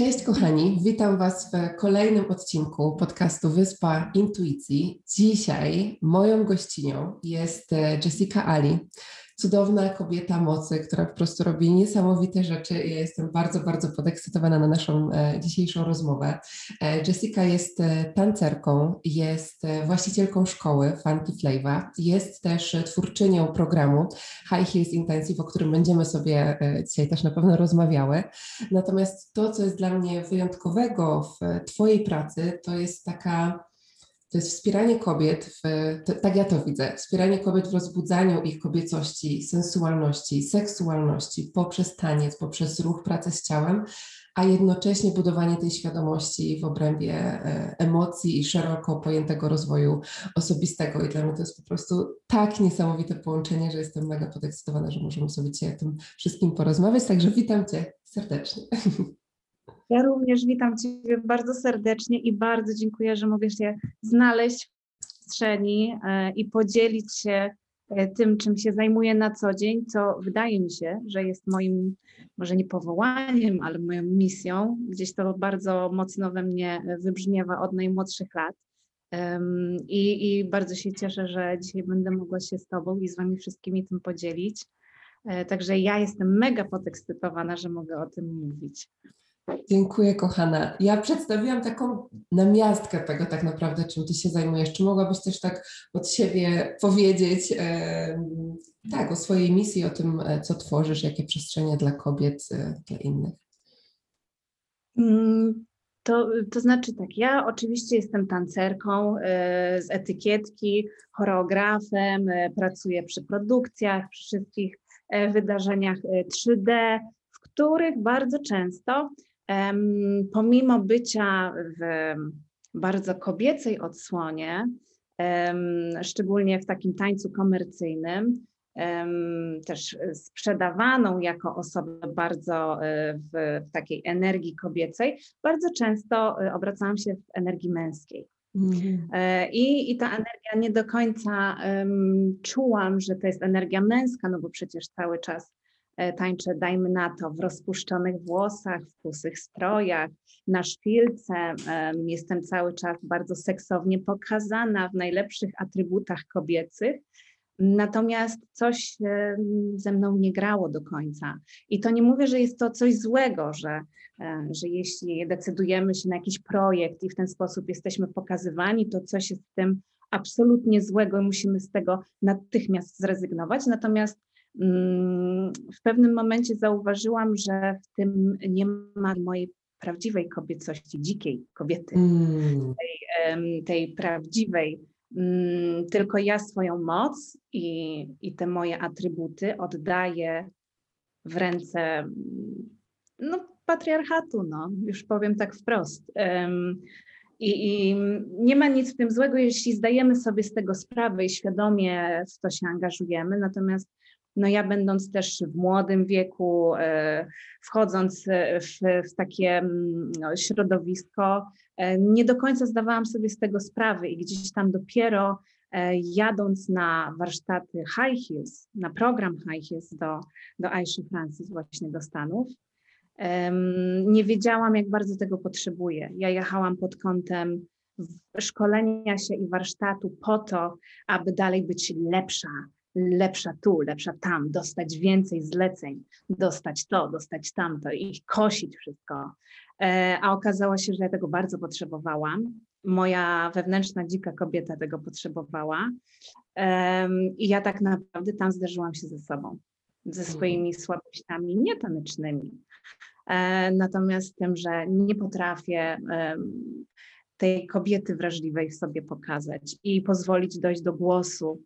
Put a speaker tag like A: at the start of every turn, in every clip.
A: Cześć kochani, witam Was w kolejnym odcinku podcastu Wyspa Intuicji. Dzisiaj moją gościnią jest e, Jessica Ali, cudowna kobieta mocy, która po prostu robi niesamowite rzeczy. Ja jestem bardzo, bardzo podekscytowana na naszą e, dzisiejszą rozmowę. E, Jessica jest e, tancerką, jest właścicielką szkoły Funky Flavor, jest też twórczynią programu High Heels Intensive, o którym będziemy sobie dzisiaj też na pewno rozmawiały. Natomiast to, co jest dla mnie wyjątkowego w Twojej pracy, to jest taka to jest wspieranie kobiet, w, to, tak ja to widzę, wspieranie kobiet w rozbudzaniu ich kobiecości, sensualności, seksualności poprzez taniec, poprzez ruch, pracę z ciałem, a jednocześnie budowanie tej świadomości w obrębie e, emocji i szeroko pojętego rozwoju osobistego. I dla mnie to jest po prostu tak niesamowite połączenie, że jestem mega podekscytowana, że możemy sobie dzisiaj o tym wszystkim porozmawiać. Także witam Cię serdecznie.
B: Ja również witam Ciebie bardzo serdecznie i bardzo dziękuję, że mogę się znaleźć w przestrzeni e, i podzielić się e, tym, czym się zajmuję na co dzień, co wydaje mi się, że jest moim, może nie powołaniem, ale moją misją. Gdzieś to bardzo mocno we mnie wybrzmiewa od najmłodszych lat. I, I bardzo się cieszę, że dzisiaj będę mogła się z Tobą i z Wami wszystkimi tym podzielić. E, także ja jestem mega podekscytowana, że mogę o tym mówić.
A: Dziękuję, kochana. Ja przedstawiłam taką namiastkę tego tak naprawdę, czym ty się zajmujesz. Czy mogłabyś też tak od siebie powiedzieć e, tak, o swojej misji, o tym, e, co tworzysz, jakie przestrzenie dla kobiet, e, dla innych?
B: Mm, to, to znaczy tak, ja oczywiście jestem tancerką e, z etykietki, choreografem, e, pracuję przy produkcjach, przy wszystkich e, wydarzeniach 3D, w których bardzo często pomimo bycia w bardzo kobiecej odsłonie, szczególnie w takim tańcu komercyjnym, też sprzedawaną jako osobę bardzo e, w, w, takiej energii kobiecej, bardzo często e, obracałam się w energii męskiej. Mhm. E, I, I ta energia nie do końca um, czułam, że to jest energia męska, no bo przecież cały czas tańczę, dajmy na to, w rozpuszczonych włosach, w kusych strojach, na szpilce. Jestem cały czas bardzo seksownie pokazana w najlepszych atrybutach kobiecych. Natomiast coś ze mną nie grało do końca. I to nie mówię, że jest to coś złego, że, e, że jeśli decydujemy się na jakiś projekt i w ten sposób jesteśmy pokazywani, to coś jest w tym absolutnie złego i musimy z tego natychmiast zrezygnować. Natomiast w pewnym momencie zauważyłam, że w tym nie ma mojej prawdziwej kobiecości, dzikiej kobiety, mm. tej, tej, prawdziwej, mm, tylko ja swoją moc i, i te moje atrybuty oddaję w ręce no, patriarchatu, no, już powiem tak wprost. I, I, nie ma nic w tym złego, jeśli zdajemy sobie z tego sprawę i świadomie w to się angażujemy, natomiast no ja będąc też w młodym wieku, e, wchodząc w, w takie mm, no, środowisko, e, nie do końca zdawałam sobie z tego sprawy i gdzieś tam dopiero e, jadąc na warsztaty High Heels, na program High Heels do, do Aisha Francis właśnie do Stanów, nie wiedziałam, jak bardzo tego potrzebuję. Ja jechałam pod kątem szkolenia się i warsztatu po to, aby dalej być lepsza, lepsza tu, lepsza tam, dostać więcej zleceń, dostać to, dostać tamto i kosić wszystko. E, a okazało się, że ja tego bardzo potrzebowałam. Moja wewnętrzna dzika kobieta tego potrzebowała. I ja tak naprawdę tam zderzyłam się ze sobą, ze mhm. swoimi słabościami nietanecznymi. E, natomiast tym, że nie potrafię tej kobiety wrażliwej w sobie pokazać i pozwolić dojść do głosu,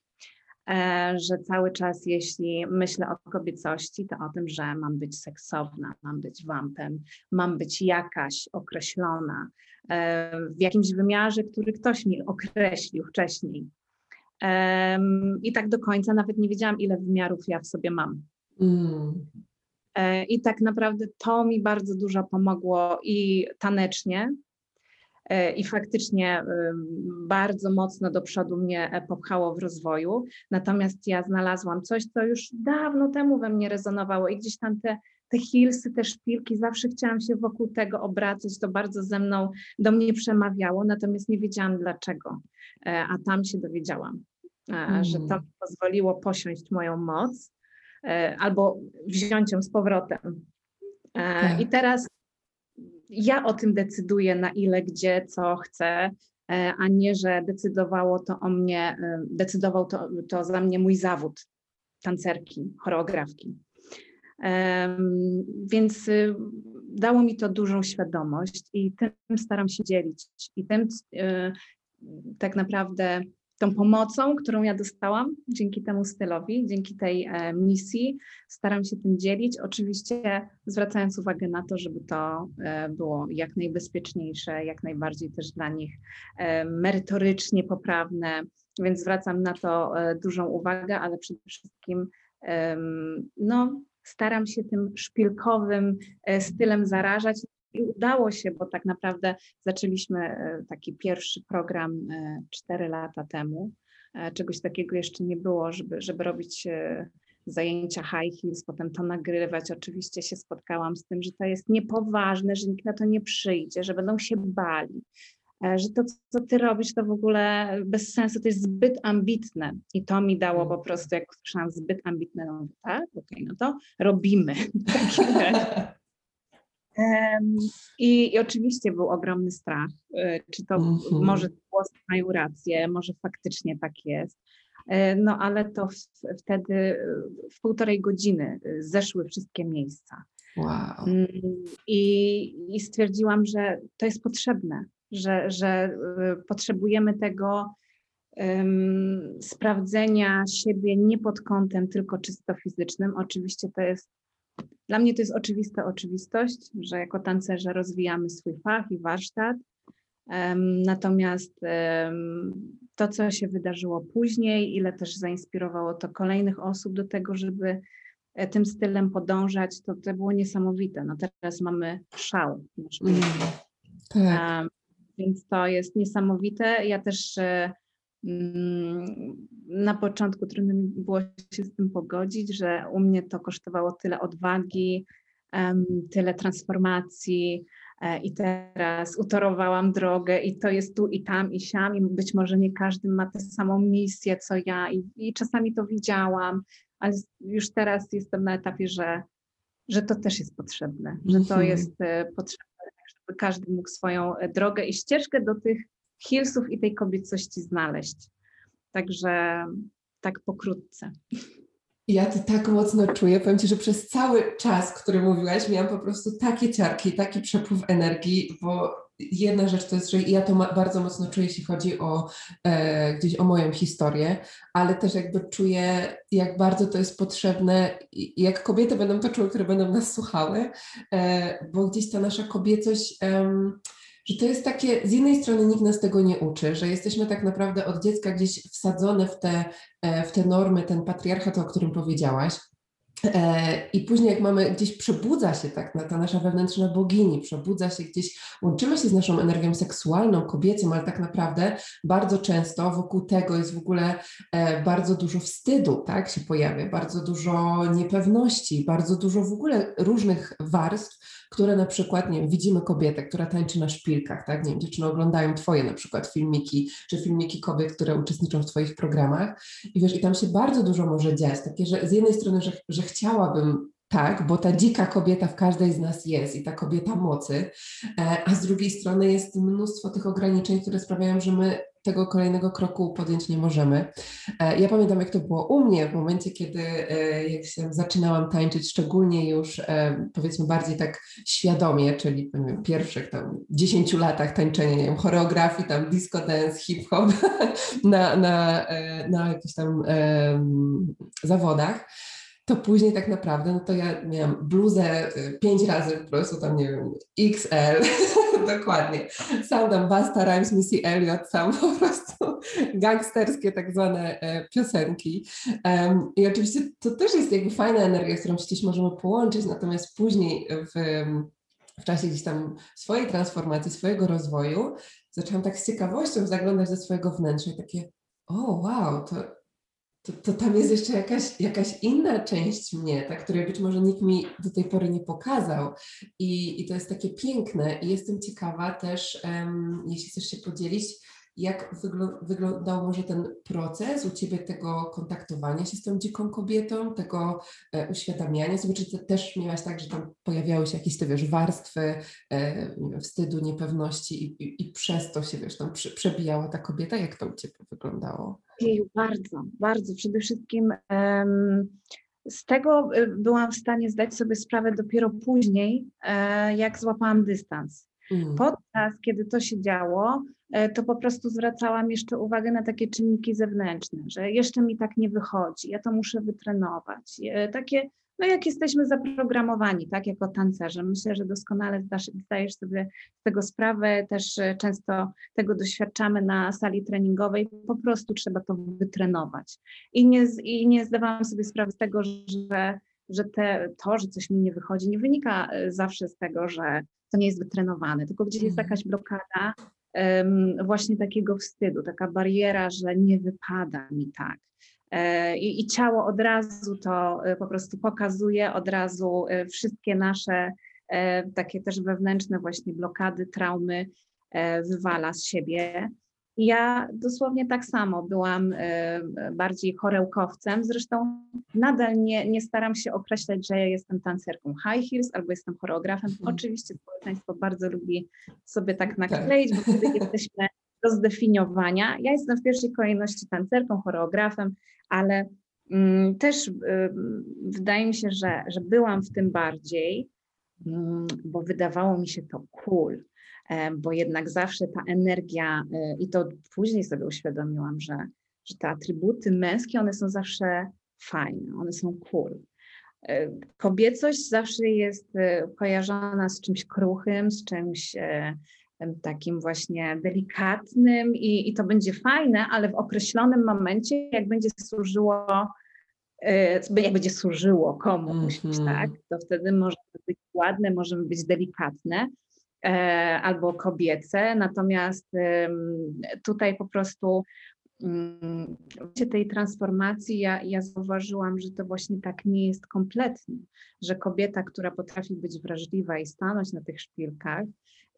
B: że cały czas, jeśli myślę o kobiecości, to o tym, że mam być seksowna, mam być wampem, mam być jakaś określona e, w jakimś wymiarze, który ktoś mi określił wcześniej. I tak do końca nawet nie wiedziałam, ile wymiarów ja w sobie mam. Mm. E, I tak naprawdę to mi bardzo dużo pomogło i tanecznie, E, i faktycznie bardzo mocno do przodu mnie e, popchało w rozwoju. Natomiast ja znalazłam coś, co już dawno temu we mnie rezonowało i gdzieś tam te te heelsy, te szpilki, zawsze chciałam się wokół tego obracać, to bardzo ze mną, do mnie przemawiało, natomiast nie wiedziałam dlaczego, e, a tam się dowiedziałam, mm. że to mm. mi pozwoliło posiąść moją moc albo wziąć ją z powrotem. Tak. I teraz ja o tym decyduję, na ile, gdzie, co chcę, a nie, że decydowało to o mnie, decydował to, to za mnie mój zawód tancerki, choreografki. Więc y, dało mi to dużą świadomość i tym staram się dzielić. I tym y, tak naprawdę tą pomocą, którą ja dostałam dzięki temu stylowi, dzięki tej e, misji, staram się tym dzielić. Oczywiście zwracając uwagę na to, żeby to e, było jak najbezpieczniejsze, jak najbardziej też dla nich e, merytorycznie poprawne, więc zwracam na to dużą uwagę, ale przede wszystkim no, staram się tym szpilkowym stylem zarażać, i udało się, bo tak naprawdę zaczęliśmy e, taki pierwszy program e, cztery lata temu. E, czegoś takiego jeszcze nie było, żeby, żeby robić zajęcia high heels, potem to nagrywać. Oczywiście się spotkałam z tym, że to jest niepoważne, że nikt na to nie przyjdzie, że będą się bali, że to, co ty robisz, to w ogóle bez sensu, to jest zbyt ambitne. I to mi dało po prostu, jak usłyszałam zbyt ambitne, no tak, okej, okay, no to robimy. I, I, oczywiście był ogromny strach, e, czy to mm -hmm. może głosy mają rację, może faktycznie tak jest. E, no ale to w, wtedy e, w półtorej godziny zeszły wszystkie miejsca.
A: Wow.
B: Mm, I, I stwierdziłam, że to jest potrzebne, że, że potrzebujemy tego um, sprawdzenia siebie nie pod kątem tylko czysto fizycznym. Oczywiście to jest dla mnie to jest oczywista oczywistość, że jako tancerze rozwijamy swój fach i warsztat. Natomiast to, co się wydarzyło później, ile też zainspirowało to kolejnych osób do tego, żeby e, tym stylem podążać, to, to było niesamowite. No teraz mamy szał. Mm, tak. Więc to jest niesamowite. Ja też e, na początku trudno mi było się z tym pogodzić, że u mnie to kosztowało tyle odwagi, tyle transformacji e, i teraz utorowałam drogę i to jest tu i tam i siam i być może nie każdy ma tę samą misję co ja i, i czasami to widziałam, ale już teraz jestem na etapie, że, że to też jest potrzebne, że to mhm. jest e, potrzebne, żeby każdy mógł swoją e, drogę i ścieżkę do tych heelsów i tej kobiecości znaleźć. Także tak pokrótce.
A: Ja to tak mocno czuję. Powiem Ci, że przez cały czas, który mówiłaś, miałam po prostu takie ciarki, taki przepływ energii, bo jedna rzecz to jest, że ja to bardzo mocno czuję, jeśli chodzi o e, gdzieś o moją historię, ale też jakby czuję, jak bardzo to jest potrzebne, jak kobiety będą to czuły, które będą nas słuchały, e, bo gdzieś ta nasza kobiecość że to jest takie, z jednej strony nikt nas tego nie uczy, że jesteśmy tak naprawdę od dziecka gdzieś wsadzone w te, e, w te normy, ten patriarchat, o którym powiedziałaś. E, I później, jak mamy gdzieś przebudza się tak, ta nasza wewnętrzna bogini, przebudza się gdzieś, łączymy się z naszą energią seksualną, kobiecą, ale tak naprawdę bardzo często wokół tego jest w ogóle e, bardzo dużo wstydu, tak, się pojawia, bardzo dużo niepewności, bardzo dużo w ogóle różnych warstw, które na przykład, nie wiem, widzimy kobietę, która tańczy na szpilkach, tak, nie wiem, dziewczyny oglądają twoje na przykład filmiki, czy filmiki kobiet, które uczestniczą w twoich programach. I wiesz, i tam się bardzo dużo może dziać, takie, że z jednej strony, że, że chciałabym tak, bo ta dzika kobieta w każdej z nas jest i ta kobieta mocy, e, a z drugiej strony jest mnóstwo tych ograniczeń, które sprawiają, że my tego kolejnego kroku podjąć nie możemy. E, ja pamiętam, jak to było u mnie w momencie, kiedy e, jak się zaczynałam tańczyć, szczególnie już powiedzmy bardziej tak świadomie, czyli w pierwszych tam 10 latach tańczenia, nie wiem, choreografii, tam disco dance, hip-hop na, na, na jakichś tam um, zawodach to później tak naprawdę, no to ja miałam bluzę y, pięć razy po prostu tam, nie wiem, XL, dokładnie. Sam tam Basta Rhymes, Missy Elliott, sam po prostu gangsterskie tak zwane e, piosenki. Um, I oczywiście to też jest jakby fajna energia, z którą się możemy połączyć, natomiast później w, w czasie gdzieś tam swojej transformacji, swojego rozwoju, zaczęłam tak z ciekawością zaglądać do swojego wnętrza i takie, o wow, to to, to tam jest jeszcze jakaś, jakaś inna część mnie, ta, której być może nikt mi do tej pory nie pokazał. I, i to jest takie piękne. I jestem ciekawa też, um, jeśli chcesz się podzielić, jak wyglądał może ten proces u Ciebie tego kontaktowania się z tą dziką kobietą, tego e, uświadamiania sobie, czy Ty też miałaś tak, że tam pojawiały się jakieś, te wiesz, warstwy e, wstydu, niepewności i, i, i, przez to się, wiesz, tam przebijała ta kobieta? Jak to u Ciebie wyglądało?
B: bardzo, bardzo. Przede wszystkim z tego e, byłam w stanie zdać sobie sprawę dopiero później, jak złapałam dystans. Mm. Podczas, kiedy to się działo, E, to po prostu zwracałam jeszcze uwagę na takie czynniki zewnętrzne, że jeszcze mi tak nie wychodzi, ja to muszę wytrenować. E, takie, no jak jesteśmy zaprogramowani, tak, jako tancerze. Myślę, że doskonale zdajesz sobie z tego sprawę, też e, często tego doświadczamy na sali treningowej, po prostu trzeba to wytrenować. I nie, i nie zdawałam sobie sprawy z tego, że, że te, to, że coś mi nie wychodzi, nie wynika zawsze z tego, że to nie jest wytrenowane, tylko gdzieś jest mhm. jakaś blokada, właśnie takiego wstydu, taka bariera, że nie wypada mi tak. E, I, I, ciało od razu to e, po prostu pokazuje, od razu e, wszystkie nasze takie też wewnętrzne właśnie blokady, traumy wywala z siebie. Ja dosłownie tak samo byłam e, bardziej chorełkowcem, zresztą nadal nie, nie staram się określać, że ja jestem tancerką high heels albo jestem choreografem. Mhm. Oczywiście społeczeństwo bardzo lubi sobie tak, tak. nakleić, bo wtedy jesteśmy do zdefiniowania. Ja jestem w pierwszej kolejności tancerką, choreografem, ale mm, też y, wydaje mi się, że, że byłam w tym bardziej, mm, bo wydawało mi się to cool bo jednak zawsze ta energia, e, i to później sobie uświadomiłam, że, że te atrybuty męskie, one są zawsze fajne, one są cool. E, kobiecość zawsze jest kojarzona z czymś kruchym, z czymś takim właśnie delikatnym i, i to będzie fajne, ale w określonym momencie, jak będzie służyło, jak będzie służyło komuś, mm -hmm. tak, to wtedy może być ładne, możemy być delikatne, E, albo kobiece. Natomiast tutaj po prostu mm, w tej transformacji ja, ja zauważyłam, że to właśnie tak nie jest kompletnie, że kobieta, która potrafi być wrażliwa i stanąć na tych szpilkach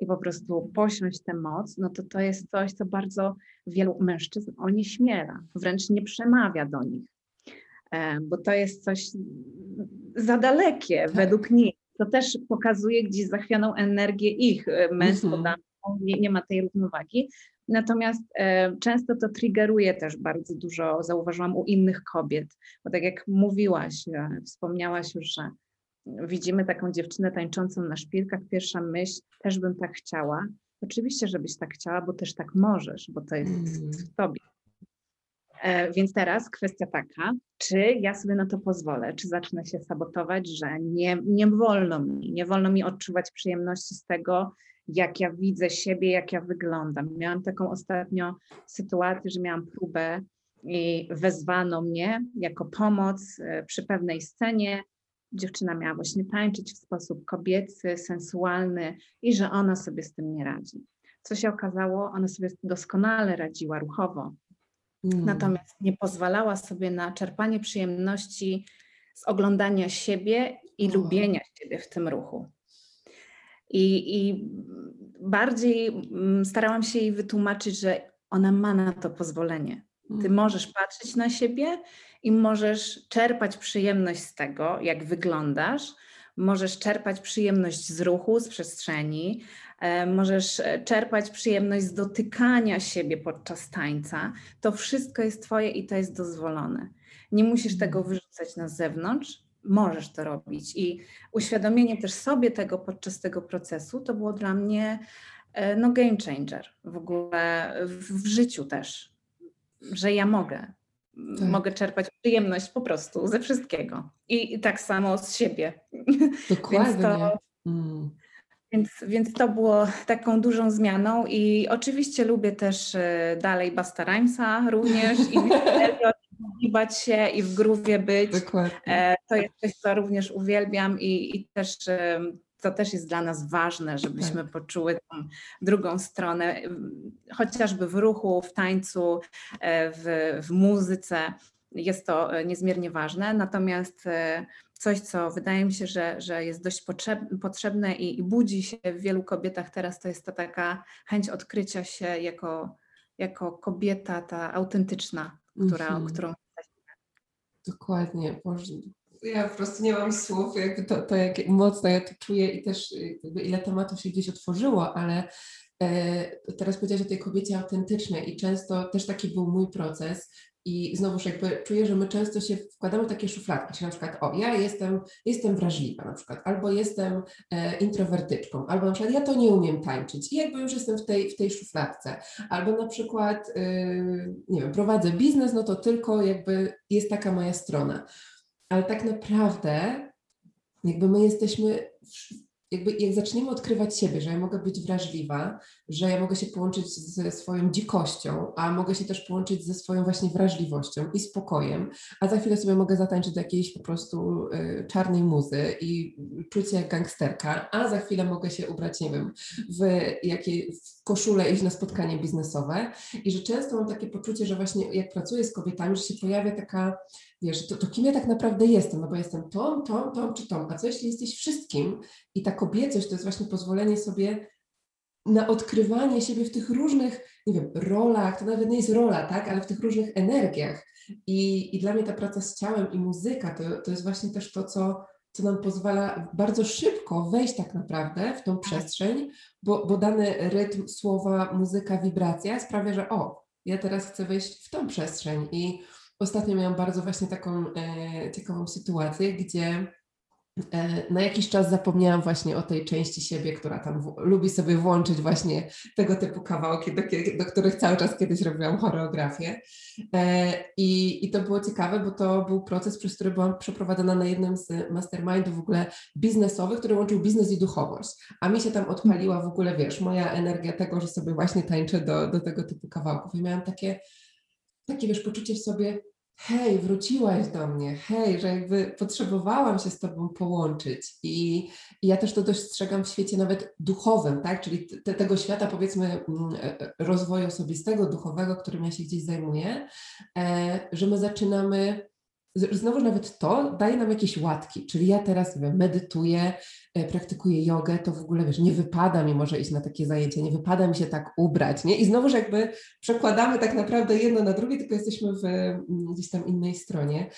B: i po prostu posiąść tę moc, no to to jest coś, co bardzo wielu mężczyzn onieśmiela, wręcz nie przemawia do nich, e, bo to jest coś za dalekie tak. według nich to też pokazuje gdzieś zachwianą energię ich e, męstwo, mm nie, nie ma tej równowagi. Natomiast e, często to triggeruje też bardzo dużo, zauważyłam u innych kobiet, bo tak jak mówiłaś, e, wspomniałaś już, że widzimy taką dziewczynę tańczącą na szpilkach, pierwsza myśl, też bym tak chciała. Oczywiście, żebyś tak chciała, bo też tak możesz, bo to jest mm. w tobie. E, więc teraz kwestia taka, czy ja sobie na to pozwolę, czy zacznę się sabotować, że nie, nie wolno mi, nie wolno mi odczuwać przyjemności z tego, jak ja widzę siebie, jak ja wyglądam. Miałam taką ostatnio sytuację, że miałam próbę i wezwano mnie jako pomoc e, przy pewnej scenie. Dziewczyna miała właśnie tańczyć w sposób kobiecy, sensualny i że ona sobie z tym nie radzi. Co się okazało, ona sobie doskonale radziła ruchowo, Mm. Natomiast nie pozwalała sobie na czerpanie przyjemności z oglądania siebie i lubienia siebie w tym ruchu. I, I, bardziej mm, starałam się jej wytłumaczyć, że ona ma na to pozwolenie. Ty mm. możesz patrzeć na siebie i możesz czerpać przyjemność z tego, jak wyglądasz, możesz czerpać przyjemność z ruchu, z przestrzeni, E, możesz e, czerpać przyjemność z dotykania siebie podczas tańca. To wszystko jest Twoje i to jest dozwolone. Nie musisz mhm. tego wyrzucać na zewnątrz, możesz to robić. I uświadomienie też sobie tego podczas tego procesu to było dla mnie e, no, game changer w ogóle w, w życiu też, że ja mogę. Tak. Mogę czerpać przyjemność po prostu ze wszystkiego. I, i tak samo z siebie.
A: Dokładnie. Więc to, mm.
B: Więc, więc to było taką dużą zmianą i oczywiście lubię też e, dalej Basta Rhymesa również i giwać się i w groove'ie być. Dokładnie. E, to jest coś, co również uwielbiam i, i też e, to też jest dla nas ważne, żebyśmy tak. poczuły tą drugą stronę, chociażby w ruchu, w tańcu, w, w muzyce. jest to niezmiernie ważne. Natomiast coś, co wydaje mi się, że, że jest dość potrzebne i, i budzi się w wielu kobietach teraz, to jest ta taka chęć odkrycia się jako, jako kobieta, ta autentyczna, która, mm -hmm. którą
A: Dokładnie. Ja po prostu nie mam słów, jakby to, to jak mocno ja to czuję i też jakby ile tematów się gdzieś otworzyło, ale e, teraz powiedziałaś o tej kobiecie autentycznej i często też taki był mój proces, i znowuż jakby czuję, że my często się wkładamy w takie szufladki, czyli na przykład o, ja jestem, jestem wrażliwa na przykład, albo jestem e, introwertyczką, albo na przykład ja to nie umiem tańczyć i jakby już jestem w tej, w tej szufladce, albo na przykład, e, nie wiem, prowadzę biznes, no to tylko jakby jest taka moja strona. Ale tak naprawdę jakby my jesteśmy jakby jak zaczniemy odkrywać siebie, że ja mogę być wrażliwa, że ja mogę się połączyć ze swoją dzikością, a mogę się też połączyć ze swoją właśnie wrażliwością i spokojem, a za chwilę sobie mogę zatańczyć do jakiejś po prostu y, czarnej muzy i czuć się jak gangsterka, a za chwilę mogę się ubrać, nie wiem, w jakiej w koszulę iść na spotkanie biznesowe. I że często mam takie poczucie, że właśnie jak pracuję z kobietami, że się pojawia taka wiesz, to, to kim ja tak naprawdę jestem, no bo jestem tą, tą, tą czy tą, a co jeśli jesteś wszystkim i ta kobiecość to jest właśnie pozwolenie sobie na odkrywanie siebie w tych różnych, nie wiem, rolach, to nawet nie jest rola, tak, ale w tych różnych energiach. I, i dla mnie ta praca z ciałem i muzyka to, to jest właśnie też to, co, co nam pozwala bardzo szybko wejść tak naprawdę w tą tak. przestrzeń, bo, bo dany rytm, słowa, muzyka, wibracja sprawia, że o, ja teraz chcę wejść w tą przestrzeń i Ostatnio miałam bardzo właśnie taką e, ciekawą sytuację, gdzie na jakiś czas zapomniałam właśnie o tej części siebie, która tam w, lubi sobie włączyć właśnie tego typu kawałki, do, do których cały czas kiedyś robiłam choreografię. E, i, I to było ciekawe, bo to był proces, przez który byłam przeprowadzona na jednym z mastermindów w ogóle biznesowych, który łączył biznes i duchowość. A mi się tam odpaliła w ogóle, wiesz, moja energia tego, że sobie właśnie tańczę do, do tego typu kawałków. I miałam takie takie wiesz, poczucie w sobie, hej, wróciłaś do mnie, hej, że jakby potrzebowałam się z Tobą połączyć. I, i ja też to dostrzegam w świecie nawet duchowym, tak? Czyli te, tego świata, powiedzmy, mm, e, e, rozwoju osobistego, duchowego, którym ja się gdzieś zajmuję, e, że my zaczynamy znowu nawet to daje nam jakieś łatki, czyli ja teraz medytuję, praktykuję jogę, to w ogóle wiesz, nie wypada mi może iść na takie zajęcie, nie wypada mi się tak ubrać, nie? I znowuż jakby przekładamy tak naprawdę jedno na drugie, tylko jesteśmy w mm, gdzieś tam innej stronie.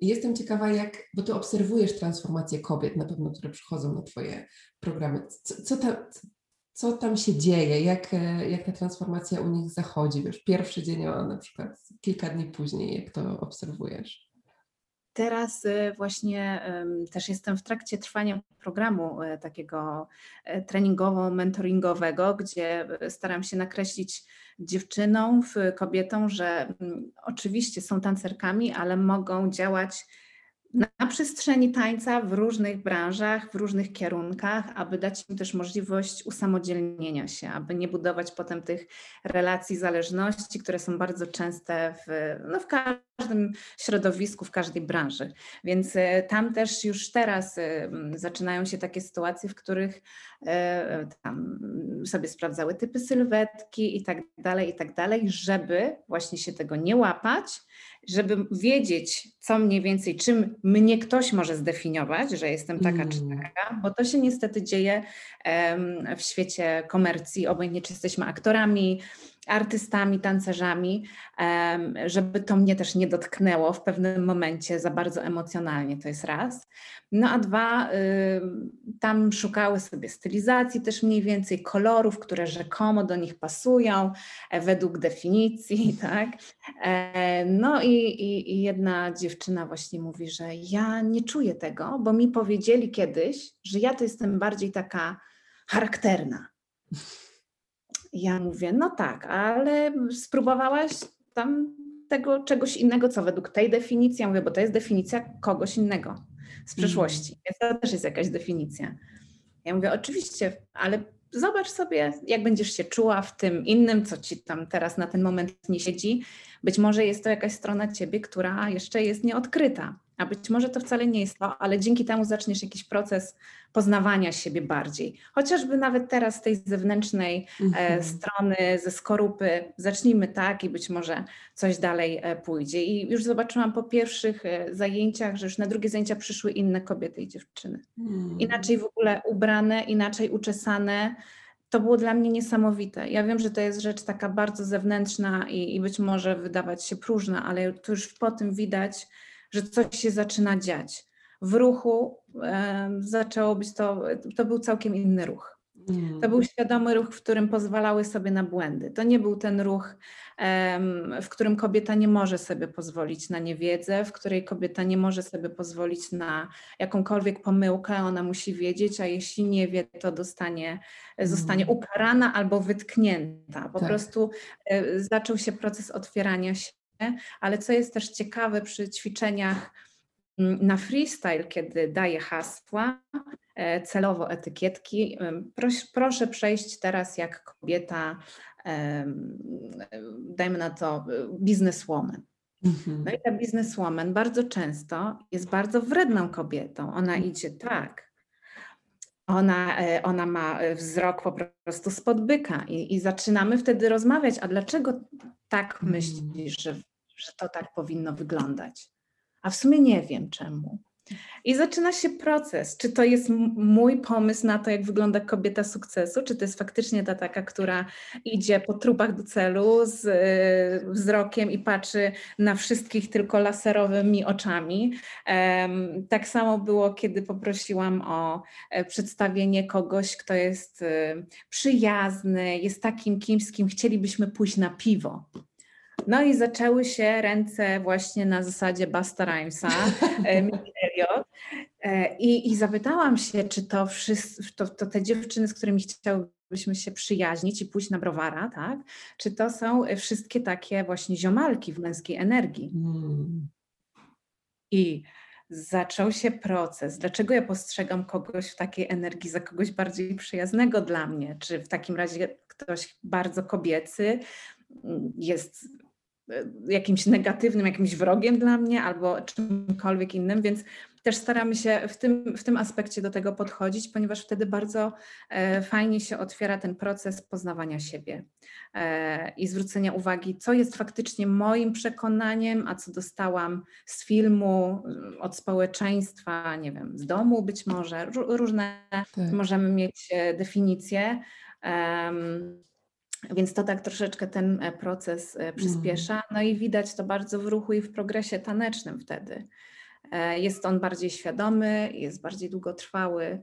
A: Jestem ciekawa, jak, bo ty obserwujesz transformację kobiet na pewno, które przychodzą na twoje programy. Co, co, ta, co tam się dzieje, jak, e, jak ta transformacja u nich zachodzi, wiesz, pierwszy dzień, a na przykład kilka dni później, jak to obserwujesz?
B: Teraz e, właśnie też jestem w trakcie trwania programu e, takiego treningowo-mentoringowego, gdzie staram się nakreślić dziewczynom, kobietom, że mm, oczywiście są tancerkami, ale mogą działać na przestrzeni tańca w różnych branżach, w różnych kierunkach, aby dać im też możliwość usamodzielnienia się, aby nie budować potem tych relacji zależności, które są bardzo częste w, no w każdym środowisku, w każdej branży. Więc e, tam też już teraz e, zaczynają się takie sytuacje, w których e, tam sobie sprawdzały typy sylwetki i tak dalej, i tak dalej, żeby właśnie się tego nie łapać, żeby wiedzieć, co mniej więcej, czym mnie ktoś może zdefiniować, że jestem taka mm. czy taka, bo to się niestety dzieje w świecie komercji, obojętnie czy jesteśmy aktorami, artystami, tancerzami, żeby to mnie też nie dotknęło w pewnym momencie za bardzo emocjonalnie, to jest raz. No a dwa, tam szukały sobie stylizacji też mniej więcej, kolorów, które rzekomo do nich pasują e, według definicji, tak. E, no i, i, i jedna dziewczyna właśnie mówi, że ja nie czuję tego, bo mi powiedzieli kiedyś, że ja to jestem bardziej taka charakterna. Ja mówię, no tak, ale spróbowałaś tam tego czegoś innego, co według tej definicji, ja mówię, bo to jest definicja kogoś innego z przeszłości, mm. więc to też jest jakaś definicja. Ja mówię, oczywiście, ale zobacz sobie, jak będziesz się czuła w tym innym, co ci tam teraz na ten moment nie siedzi. Być może jest to jakaś strona ciebie, która jeszcze jest nieodkryta. A być może to wcale nie jest to, ale dzięki temu zaczniesz jakiś proces poznawania siebie bardziej. Chociażby nawet teraz z tej zewnętrznej mm-hmm. strony, ze skorupy, zacznijmy tak i być może coś dalej e, pójdzie. I już zobaczyłam po pierwszych e, zajęciach, że już na drugie zajęcia przyszły inne kobiety i dziewczyny. Mm. Inaczej w ogóle ubrane, inaczej uczesane to było dla mnie niesamowite. Ja wiem, że to jest rzecz taka bardzo zewnętrzna i, i być może wydawać się próżna, ale to już po tym widać, że coś się zaczyna dziać. W ruchu e, zaczęło być to, to był całkiem inny ruch. To był mm. świadomy ruch, w którym pozwalały sobie na błędy. To nie był ten ruch, w którym kobieta nie może sobie pozwolić na niewiedzę, w której kobieta nie może sobie pozwolić na jakąkolwiek pomyłkę, ona musi wiedzieć, a jeśli nie wie, to dostanie, zostanie mm. ukarana albo wytknięta. Po tak. prostu e, zaczął się proces otwierania się ale co jest też ciekawe przy ćwiczeniach mm, na freestyle, kiedy daję hasła, e, celowo etykietki, proszę przejść teraz jak kobieta, dajmy na to, bizneswoman. Mhm. No i ta bizneswoman bardzo często jest bardzo wredną kobietą. Ona mhm. idzie tak, ona, e, ona ma wzrok po prostu spod byka i, i zaczynamy wtedy rozmawiać, a dlaczego tak mm. myślisz, że, że to tak powinno wyglądać? A w sumie nie wiem czemu. I zaczyna się proces. Czy to jest mój pomysł na to, jak wygląda kobieta sukcesu? Czy to jest faktycznie ta taka, która idzie po trupach do celu z y, wzrokiem i patrzy na wszystkich tylko laserowymi oczami? Um, tak samo było, kiedy poprosiłam o e, przedstawienie kogoś, kto jest y, przyjazny, jest takim kimś, z kim chcielibyśmy pójść na piwo. No i zaczęły się ręce właśnie na zasadzie Basta Rhymesa, e, e, I, I zapytałam się, czy to, wszyscy, to, to te dziewczyny, z którymi chciałybyśmy się przyjaźnić i pójść na browara, tak? Czy to są wszystkie takie właśnie ziomalki w męskiej energii? Hmm. I zaczął się proces. Dlaczego ja postrzegam kogoś w takiej energii za kogoś bardziej przyjaznego dla mnie? Czy w takim razie ktoś bardzo kobiecy mm, jest E, jakimś negatywnym, jakimś wrogiem dla mnie albo czymkolwiek innym, więc też staramy się w tym, w tym aspekcie do tego podchodzić, ponieważ wtedy bardzo e, fajnie się otwiera ten proces poznawania siebie e, i zwrócenia uwagi, co jest faktycznie moim przekonaniem, a co dostałam z filmu, od społeczeństwa, nie wiem, z domu być może. Różne tak. możemy mieć definicje. Więc to tak troszeczkę ten e, proces e, przyspiesza. Mhm. No i widać to bardzo w ruchu i w progresie tanecznym wtedy. E, jest on bardziej świadomy, jest bardziej długotrwały,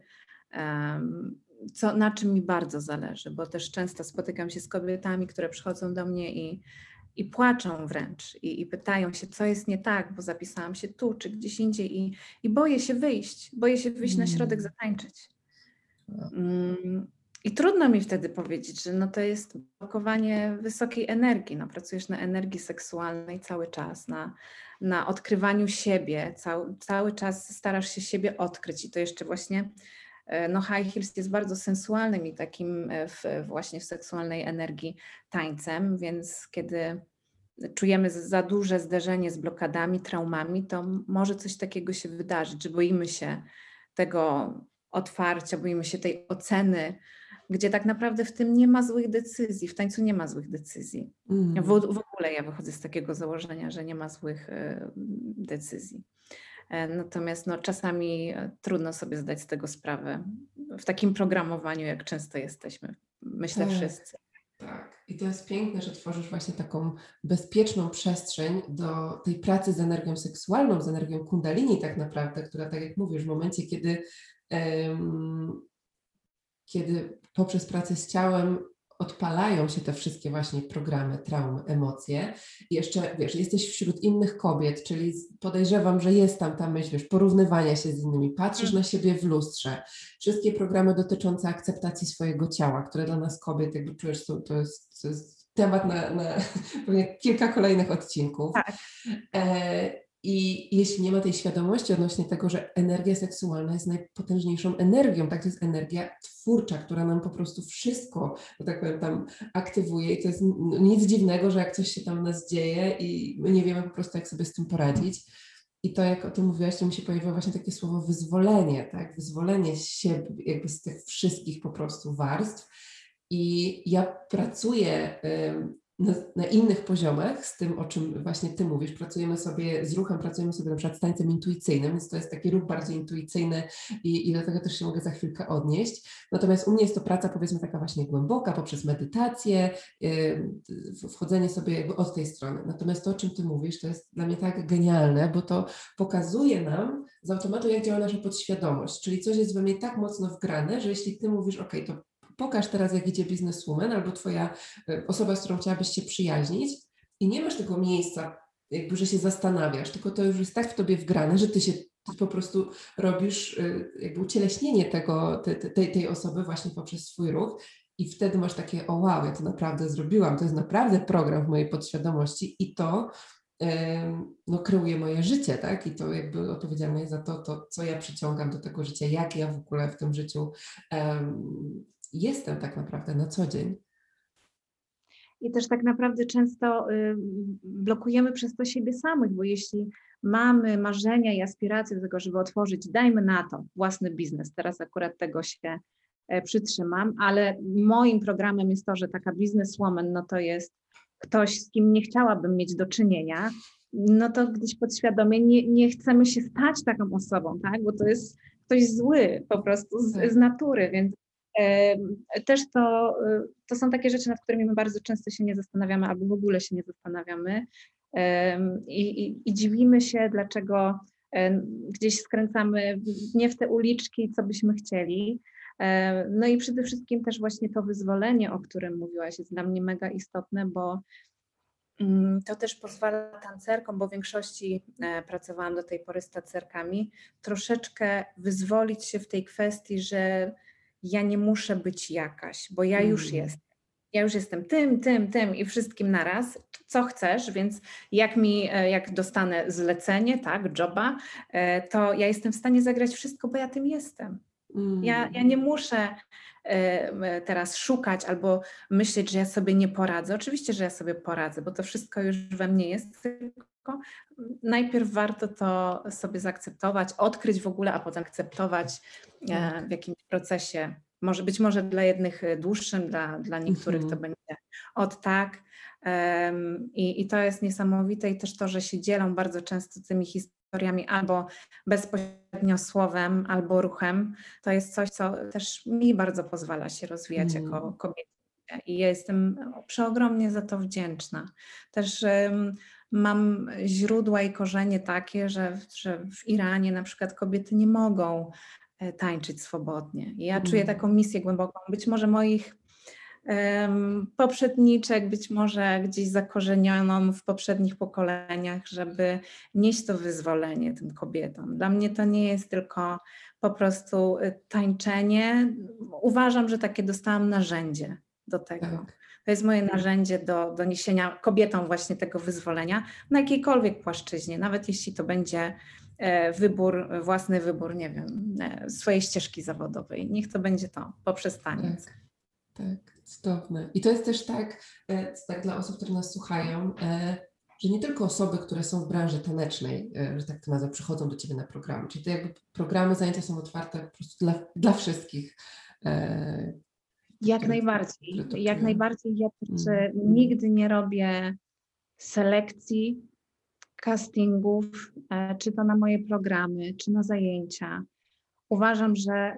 B: co, na czym mi bardzo zależy, bo też często spotykam się z kobietami, które przychodzą do mnie i, i płaczą wręcz i, i pytają się, co jest nie tak, bo zapisałam się tu czy gdzieś indziej i, i boję się wyjść, boję się wyjść na środek, mm. zatańczyć. Mm, i trudno mi wtedy powiedzieć, że no to jest blokowanie wysokiej energii. No, pracujesz na energii seksualnej cały czas, na, na odkrywaniu siebie, cały, cały czas starasz się siebie odkryć. I to jeszcze właśnie e, no high heels jest bardzo sensualnym i takim e, w, właśnie w seksualnej energii tańcem, więc kiedy czujemy za duże zderzenie z blokadami, traumami, to może coś takiego się wydarzyć, że boimy się tego otwarcia, boimy się tej oceny, gdzie tak naprawdę w tym nie ma złych decyzji, w tańcu nie ma złych decyzji. Mm. W, w ogóle ja wychodzę z takiego założenia, że nie ma złych y, decyzji. E, natomiast no, czasami e, trudno sobie zdać z tego sprawę w takim programowaniu, jak często jesteśmy, myślę tak, wszyscy.
A: Tak, i to jest piękne, że tworzysz właśnie taką bezpieczną przestrzeń do tej pracy z energią seksualną, z energią kundalini tak naprawdę, która tak jak mówisz, w momencie, kiedy um, kiedy poprzez pracę z ciałem odpalają się te wszystkie właśnie programy, traumy, emocje. I jeszcze, wiesz, jesteś wśród innych kobiet, czyli podejrzewam, że jest tam ta myśl, wiesz, porównywania się z innymi, patrzysz na siebie w lustrze. Wszystkie programy dotyczące akceptacji swojego ciała, które dla nas kobiet, jakby czujesz, to, to, jest, to jest temat na, na pewnie kilka kolejnych odcinków. Tak. E, i jeśli nie ma tej świadomości odnośnie tego, że energia seksualna jest najpotężniejszą energią, tak to jest energia twórcza, która nam po prostu wszystko, że tak powiem, tam aktywuje i to jest nic dziwnego, że jak coś się tam nas dzieje i my nie wiemy po prostu, jak sobie z tym poradzić. I to, jak o tym mówiłaś, to mi się pojawiło właśnie takie słowo wyzwolenie, tak? Wyzwolenie siebie, jakby z tych wszystkich po prostu warstw. I ja pracuję na, na, innych poziomach z tym, o czym właśnie Ty mówisz. Pracujemy sobie z ruchem, pracujemy sobie na przykład z tańcem intuicyjnym, więc to jest taki ruch bardziej intuicyjny i, i do tego też się mogę za chwilkę odnieść. Natomiast u mnie jest to praca powiedzmy taka właśnie głęboka, poprzez medytację, yy, wchodzenie sobie jakby od tej strony. Natomiast to, o czym Ty mówisz, to jest dla mnie tak genialne, bo to pokazuje nam z automatu, jak działa nasza podświadomość, czyli coś jest we mnie tak mocno wgrane, że jeśli Ty mówisz, ok, to pokaż teraz, jak idzie bizneswoman albo twoja e, osoba, z którą chciałabyś się przyjaźnić i nie masz tego miejsca, jakby, że się zastanawiasz, tylko to już jest tak w tobie wgrane, że ty się ty po prostu robisz e, jakby ucieleśnienie tego, te, tej, tej osoby właśnie poprzez swój ruch i wtedy masz takie, o wow, ja to naprawdę zrobiłam, to jest naprawdę program w mojej podświadomości i to no, kreuje moje życie, tak? I to jakby odpowiedzialne jest za to, to, co ja przyciągam do tego życia, jak ja w ogóle w tym życiu jestem tak naprawdę na co dzień.
B: I też tak naprawdę często y, blokujemy przez to siebie samych, bo jeśli mamy marzenia i aspiracje do tego, żeby otworzyć, dajmy na to, własny biznes, teraz akurat tego się e, przytrzymam, ale moim programem jest to, że taka bizneswoman, no to jest ktoś, z kim nie chciałabym mieć do czynienia, no to gdzieś podświadomie nie, nie chcemy się stać taką osobą, tak? Bo to jest ktoś zły po prostu z, tak. z natury, więc też to, y, to są takie rzeczy, nad którymi my bardzo często się nie zastanawiamy albo w ogóle się nie zastanawiamy i, i, i dziwimy się, dlaczego gdzieś skręcamy nie w te uliczki, co byśmy chcieli. No i przede wszystkim też właśnie to wyzwolenie, o którym mówiłaś, jest dla mnie mega istotne, bo mm, to też pozwala tancerkom, bo w większości e, pracowałam do tej pory z tancerkami, troszeczkę wyzwolić się w tej kwestii, że ja nie muszę być jakaś, bo ja już mm. jestem. Ja już jestem tym, tym, tym i wszystkim naraz, co chcesz, więc jak mi, e, jak dostanę zlecenie, tak, joba, e, to ja jestem w stanie zagrać wszystko, bo ja tym jestem. Ja, ja nie mm. muszę teraz szukać albo myśleć, że ja sobie nie poradzę. Oczywiście, że ja sobie poradzę, bo to wszystko już we mnie jest, tylko najpierw warto to sobie zaakceptować, odkryć w ogóle, a potem akceptować tak. w jakimś procesie. Może być może dla jednych dłuższym, dla, dla niektórych to mhm. będzie od tak. I, I to jest niesamowite i też to, że się dzielą bardzo często tymi historiami albo bezpośrednio słowem, albo ruchem. To jest coś, co też mi bardzo pozwala się rozwijać mm. jako kobieta. I ja jestem przeogromnie za to wdzięczna. Też um, mam źródła i korzenie takie, że, że w Iranie na przykład kobiety nie mogą e, tańczyć swobodnie. Ja czuję mm. taką misję głęboką, być może moich poprzedniczek, być może gdzieś zakorzenioną w poprzednich pokoleniach, żeby nieść to wyzwolenie tym kobietom. Dla mnie to nie jest tylko po prostu y, tańczenie. Uważam, że takie dostałam narzędzie do tego. Tak. To jest moje narzędzie do, do niesienia kobietom właśnie tego wyzwolenia na jakiejkolwiek płaszczyźnie, nawet jeśli to będzie e, wybór, własny wybór, nie wiem, e, swojej ścieżki zawodowej. Niech to będzie to poprzez taniec.
A: Tak, tak, cudowne. I to jest też tak, e, tak dla osób, które nas słuchają, że nie tylko osoby, które są w branży tanecznej, że tak to nazwę, przychodzą do Ciebie na programy. Czyli to jakby programy, zajęcia są otwarte po prostu dla, dla wszystkich.
B: Jak najbardziej. Jak najbardziej. Ja też mm. nigdy nie robię selekcji, castingów, e, czy to na moje programy, czy na zajęcia. Uważam, że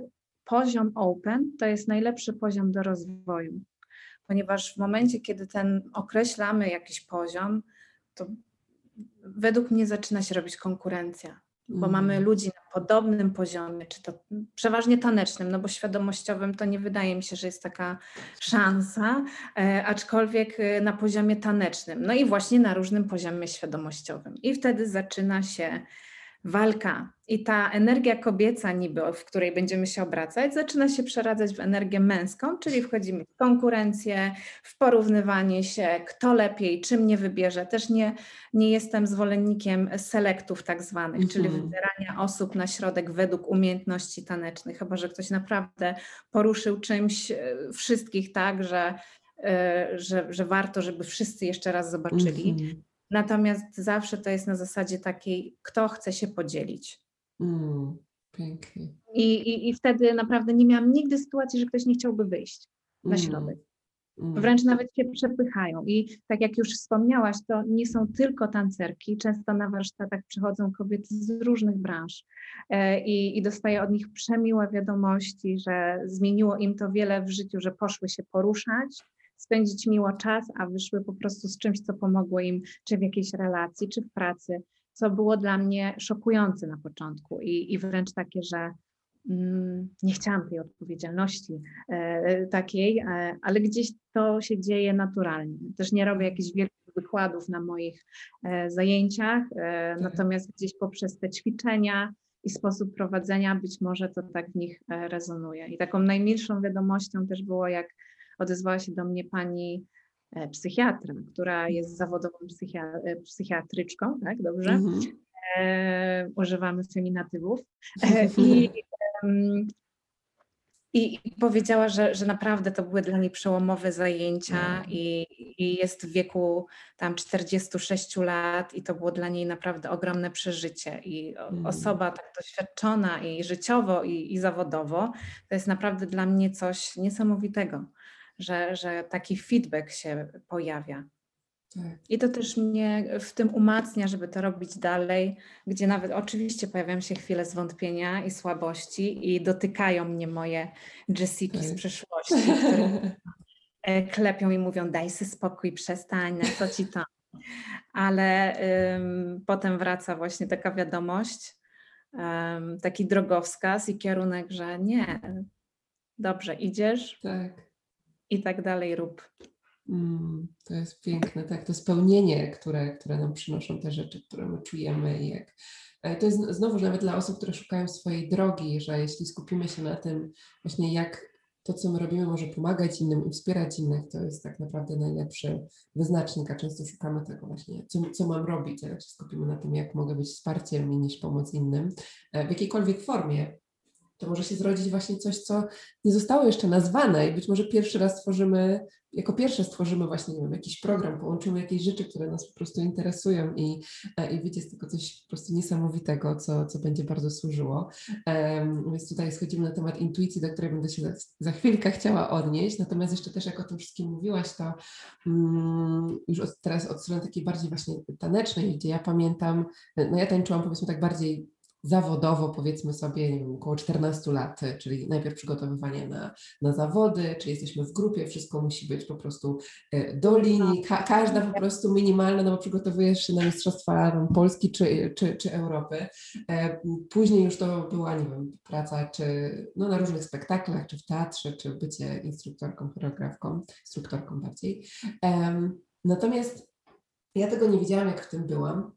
B: poziom open to jest najlepszy poziom do rozwoju, ponieważ w momencie, kiedy ten określamy jakiś poziom, to według mnie zaczyna się robić konkurencja bo mm. mamy ludzi na podobnym poziomie, czy to przeważnie tanecznym, no bo świadomościowym to nie wydaje mi się, że jest taka szansa, e, aczkolwiek e, na poziomie tanecznym, no i właśnie na różnym poziomie świadomościowym. I wtedy zaczyna się walka i ta energia kobieca niby, w której będziemy się obracać, zaczyna się przeradzać w energię męską, czyli wchodzimy w konkurencję, w porównywanie się, kto lepiej, czym nie wybierze. Też nie, nie jestem zwolennikiem selektów tak zwanych, -hmm. czyli mhm. wybierania osób na środek według umiejętności tanecznych, chyba że ktoś naprawdę poruszył czymś e, wszystkich tak, że, e, że, że warto, żeby wszyscy jeszcze raz zobaczyli. -hmm Natomiast zawsze to jest na zasadzie takiej, kto chce się podzielić.
A: Mm, pięknie.
B: I, i, I wtedy naprawdę nie miałam nigdy sytuacji, że ktoś nie chciałby wyjść na
A: Mm,
B: środek.
A: mm.
B: Wręcz nawet się przepychają. I tak jak już wspomniałaś, to nie są tylko tancerki. Często na warsztatach przychodzą kobiety z różnych branż e, i, i dostaję od nich przemiłe wiadomości, że zmieniło im to wiele w życiu, że poszły się poruszać, spędzić miło czas, a wyszły po prostu z czymś, co pomogło im, czy w jakiejś relacji, czy w pracy, co było dla mnie szokujące na początku i, i wręcz takie, że mm, nie chciałam tej odpowiedzialności e, takiej, e, ale gdzieś to się dzieje naturalnie. Też nie robię jakichś wielkich wykładów na moich e, zajęciach, e,
A: Tak.
B: natomiast gdzieś poprzez te ćwiczenia i sposób prowadzenia być może to tak w nich e, rezonuje. I taką najmilszą wiadomością też było, jak odezwała się do mnie pani e, psychiatra, która jest zawodową psychia- e, psychiatryczką, tak, dobrze?
A: Mhm.
B: e, używamy feminatywów. E, I, i, powiedziała, że, że naprawdę to były dla niej przełomowe zajęcia
A: Mm.
B: i, i jest w wieku tam 46 lat i to było dla niej naprawdę ogromne przeżycie. I
A: Mm.
B: osoba tak doświadczona i życiowo, i, i zawodowo, to jest naprawdę dla mnie coś niesamowitego, że, że taki feedback się pojawia.
A: Tak.
B: I to też mnie w tym umacnia, żeby to robić dalej, gdzie nawet oczywiście pojawiają się chwile zwątpienia i słabości i dotykają mnie moje Jessiki z
A: Tak.
B: przeszłości, które e, klepią i mówią daj sobie spokój, przestań, na co ci to. Ale ym, potem wraca właśnie taka wiadomość, ym, taki drogowskaz i kierunek, że nie, dobrze idziesz
A: tak.
B: I tak dalej rób.
A: Mm, to jest piękne, tak, to spełnienie, które, które nam przynoszą te rzeczy, które my czujemy jak e, to jest znowu nawet dla osób, które szukają swojej drogi, że jeśli skupimy się na tym właśnie jak to, co my robimy może pomagać innym i wspierać innych, to jest tak naprawdę najlepszy wyznacznik, a często szukamy tego właśnie, co, co mam robić, a jak się skupimy na tym, jak mogę być wsparciem i nieść pomoc innym, e, w jakiejkolwiek formie, to może się zrodzić właśnie coś, co nie zostało jeszcze nazwane i być może pierwszy raz stworzymy, jako pierwsze stworzymy właśnie, nie wiem, jakiś program, połączymy jakieś rzeczy, które nas po prostu interesują i, e, i wyjdzie z tego coś po prostu niesamowitego, co, co będzie bardzo służyło. Um, więc tutaj schodzimy na temat intuicji, do której będę się za, za chwilkę chciała odnieść, natomiast jeszcze też jak o tym wszystkim mówiłaś, to um, już od, teraz od strony takiej bardziej właśnie tanecznej, gdzie ja pamiętam, no ja tańczyłam powiedzmy tak bardziej zawodowo, powiedzmy sobie, nie wiem, około 14 lat, czyli najpierw przygotowywanie na, na zawody, czy jesteśmy w grupie, wszystko musi być po prostu e, do linii, ka każda po prostu minimalna, no bo przygotowujesz się na Mistrzostwa Polski czy, czy, czy Europy. E, Później już to była, nie wiem, praca czy no, na różnych spektaklach, czy w teatrze, czy bycie instruktorką, choreografką, instruktorką bardziej. Natomiast ja tego nie wiedziałam, jak w tym byłam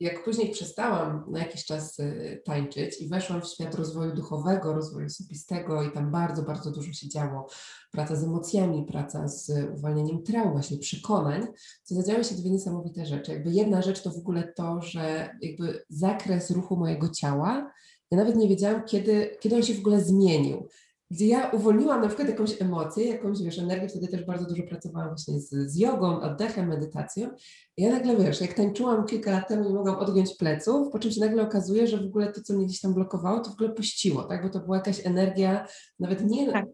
A: jak później przestałam na jakiś czas y, tańczyć i weszłam w świat rozwoju duchowego, rozwoju osobistego i tam bardzo, bardzo dużo się działo. Praca z emocjami, praca z uwalnianiem traum, właśnie przekonań, to zadziały się dwie niesamowite rzeczy. Jakby jedna rzecz to w ogóle to, że jakby zakres ruchu mojego ciała, ja nawet nie wiedziałam, kiedy, kiedy on się w ogóle zmienił gdzie ja uwolniłam na przykład jakąś emocję, jakąś, wiesz, energię, wtedy też bardzo dużo pracowałam właśnie z, z jogą, oddechem, medytacją. I ja nagle, wiesz, jak tańczyłam kilka lat temu, nie mogłam odgiąć pleców, po czym się nagle okazuje, że w ogóle to, co mnie gdzieś tam blokowało, to w ogóle puściło, tak, bo to była jakaś energia, nawet nie
B: Tak.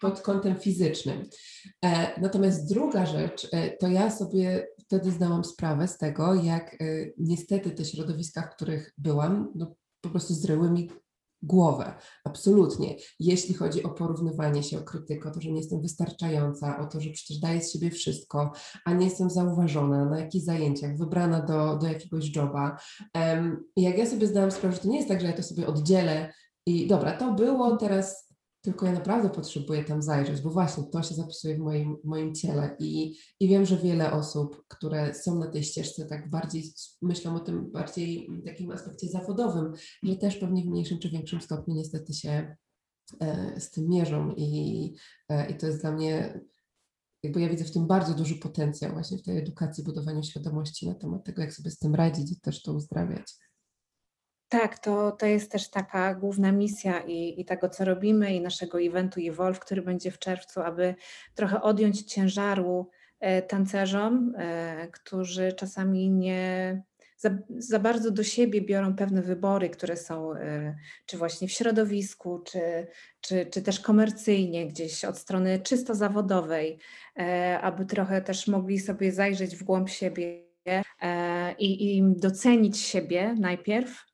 A: pod kątem fizycznym. E, natomiast druga rzecz, e, to ja sobie wtedy zdałam sprawę z tego, jak e, niestety te środowiska, w których byłam, no, po prostu zryły mi głowę, absolutnie. Jeśli chodzi o porównywanie się, o krytykę, o to, że nie jestem wystarczająca, o to, że przecież daję z siebie wszystko, a nie jestem zauważona na jakichś zajęciach, wybrana do, do jakiegoś joba. Um, jak ja sobie zdałam sprawę, że to nie jest tak, że ja to sobie oddzielę i dobra, to było, teraz tylko ja naprawdę potrzebuję tam zajrzeć, bo właśnie to się zapisuje w moim, moim ciele i, i wiem, że wiele osób, które są na tej ścieżce, tak bardziej myślą o tym bardziej w takim aspekcie zawodowym, że też pewnie w mniejszym czy większym stopniu niestety się e, z tym mierzą i, e, i to jest dla mnie, jakby ja widzę w tym bardzo duży potencjał właśnie w tej edukacji, budowaniu świadomości na temat tego, jak sobie z tym radzić i też to uzdrawiać.
B: Tak, to, to jest też taka główna misja i, i tego, co robimy, i naszego eventu Evolve, który będzie w czerwcu, aby trochę odjąć ciężaru tancerzom, którzy czasami nie za, za, bardzo do siebie biorą pewne wybory, które są czy właśnie w środowisku, czy, czy, czy też komercyjnie, gdzieś od strony czysto zawodowej, aby trochę też mogli sobie zajrzeć w głąb siebie i, i docenić siebie najpierw,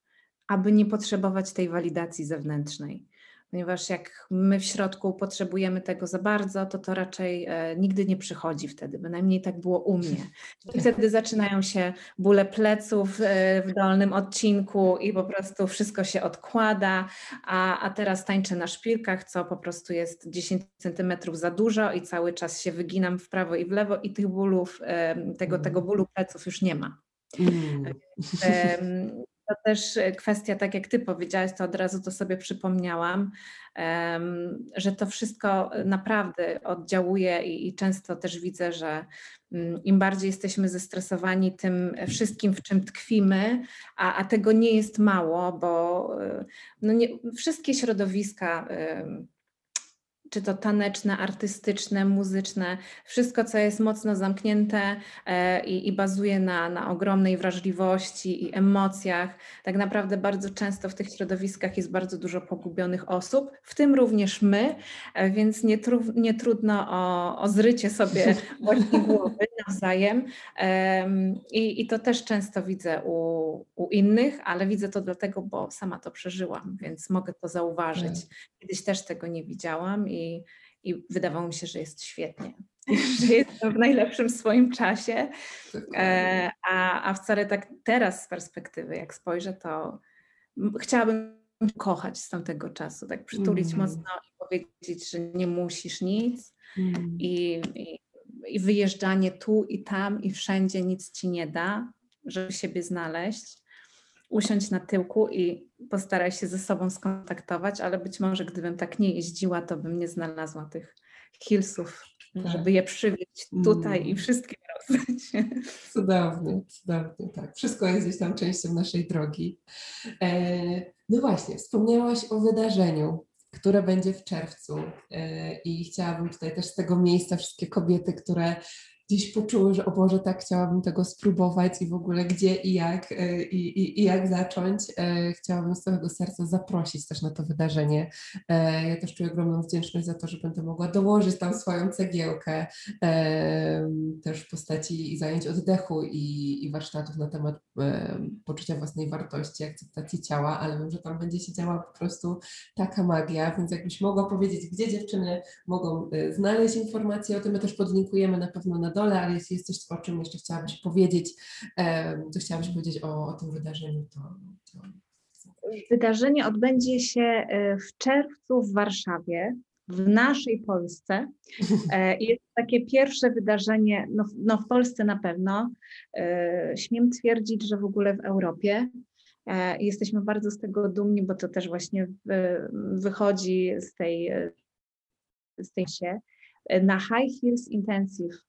B: aby nie potrzebować tej walidacji zewnętrznej ponieważ jak my w środku potrzebujemy tego za bardzo, to to raczej e, nigdy nie przychodzi wtedy, bynajmniej tak było u mnie. I wtedy zaczynają się bóle pleców e, w dolnym odcinku i po prostu wszystko się odkłada, a, a teraz tańczę na szpilkach, co po prostu jest 10 centymetrów za dużo i cały czas się wyginam w prawo i w lewo i tych bólów, e, tego, tego bólu pleców już nie ma. Mm to też e, kwestia, tak jak Ty powiedziałaś, to od razu to sobie przypomniałam, że to wszystko naprawdę oddziałuje i, często też widzę, że mm, im bardziej jesteśmy zestresowani tym wszystkim, w czym tkwimy, a, a tego nie jest mało, bo e, no nie, wszystkie środowiska czy to taneczne, artystyczne, muzyczne, wszystko, co jest mocno zamknięte e, i, i, bazuje na, na ogromnej wrażliwości i emocjach. Tak naprawdę bardzo często w tych środowiskach jest bardzo dużo pogubionych osób, w tym również my, e, więc nie, tru, nie trudno o, o zrycie sobie właśnie głowy nawzajem. I, I to też często widzę u, u innych, ale widzę to dlatego, bo sama to przeżyłam, więc mogę to zauważyć. Tak. Kiedyś też tego nie widziałam i, i wydawało mi się, że jest świetnie, że jestem w najlepszym swoim czasie, e, a, a wcale tak teraz z perspektywy, jak spojrzę, to chciałabym kochać z tamtego czasu, tak przytulić mm. mocno i powiedzieć, że nie musisz nic mm. i, i, i wyjeżdżanie tu i tam i wszędzie nic ci nie da, żeby siebie znaleźć usiąść na tyłku i postaraj się ze sobą skontaktować, ale być może gdybym tak nie jeździła, to bym nie znalazła tych hillsów, tak. żeby je przywieźć tutaj mm. i wszystkie rozdać.
A: Cudownie, cudownie, tak. Wszystko jest gdzieś tam częścią naszej drogi. E, no właśnie, wspomniałaś o wydarzeniu, które będzie w czerwcu e, i chciałabym tutaj też z tego miejsca wszystkie kobiety, które gdzieś poczuły, że o Boże, tak chciałabym tego spróbować i w ogóle gdzie i jak e, i, i, i jak zacząć. E, chciałabym z całego serca zaprosić też na to wydarzenie. E, ja też czuję ogromną wdzięczność za to, że będę mogła dołożyć tam swoją cegiełkę też w postaci zajęć oddechu i, i warsztatów na temat poczucia własnej wartości, akceptacji ciała, ale wiem, że tam będzie się działa po prostu taka magia, więc jakbyś mogła powiedzieć, gdzie dziewczyny mogą znaleźć informacje o tym, my też podlinkujemy na pewno na dole, ale jeśli jest coś, o czym jeszcze chciałabyś powiedzieć, to chciałabyś powiedzieć o, o tym wydarzeniu, to, to...
B: Wydarzenie odbędzie się e, w czerwcu w Warszawie, w naszej Polsce. E, jest takie pierwsze wydarzenie, no, no, w Polsce na pewno, e, śmiem twierdzić, że w ogóle w Europie. Jesteśmy bardzo z tego dumni, bo to też właśnie wychodzi z tej, z tej się. Na High Heels Intensive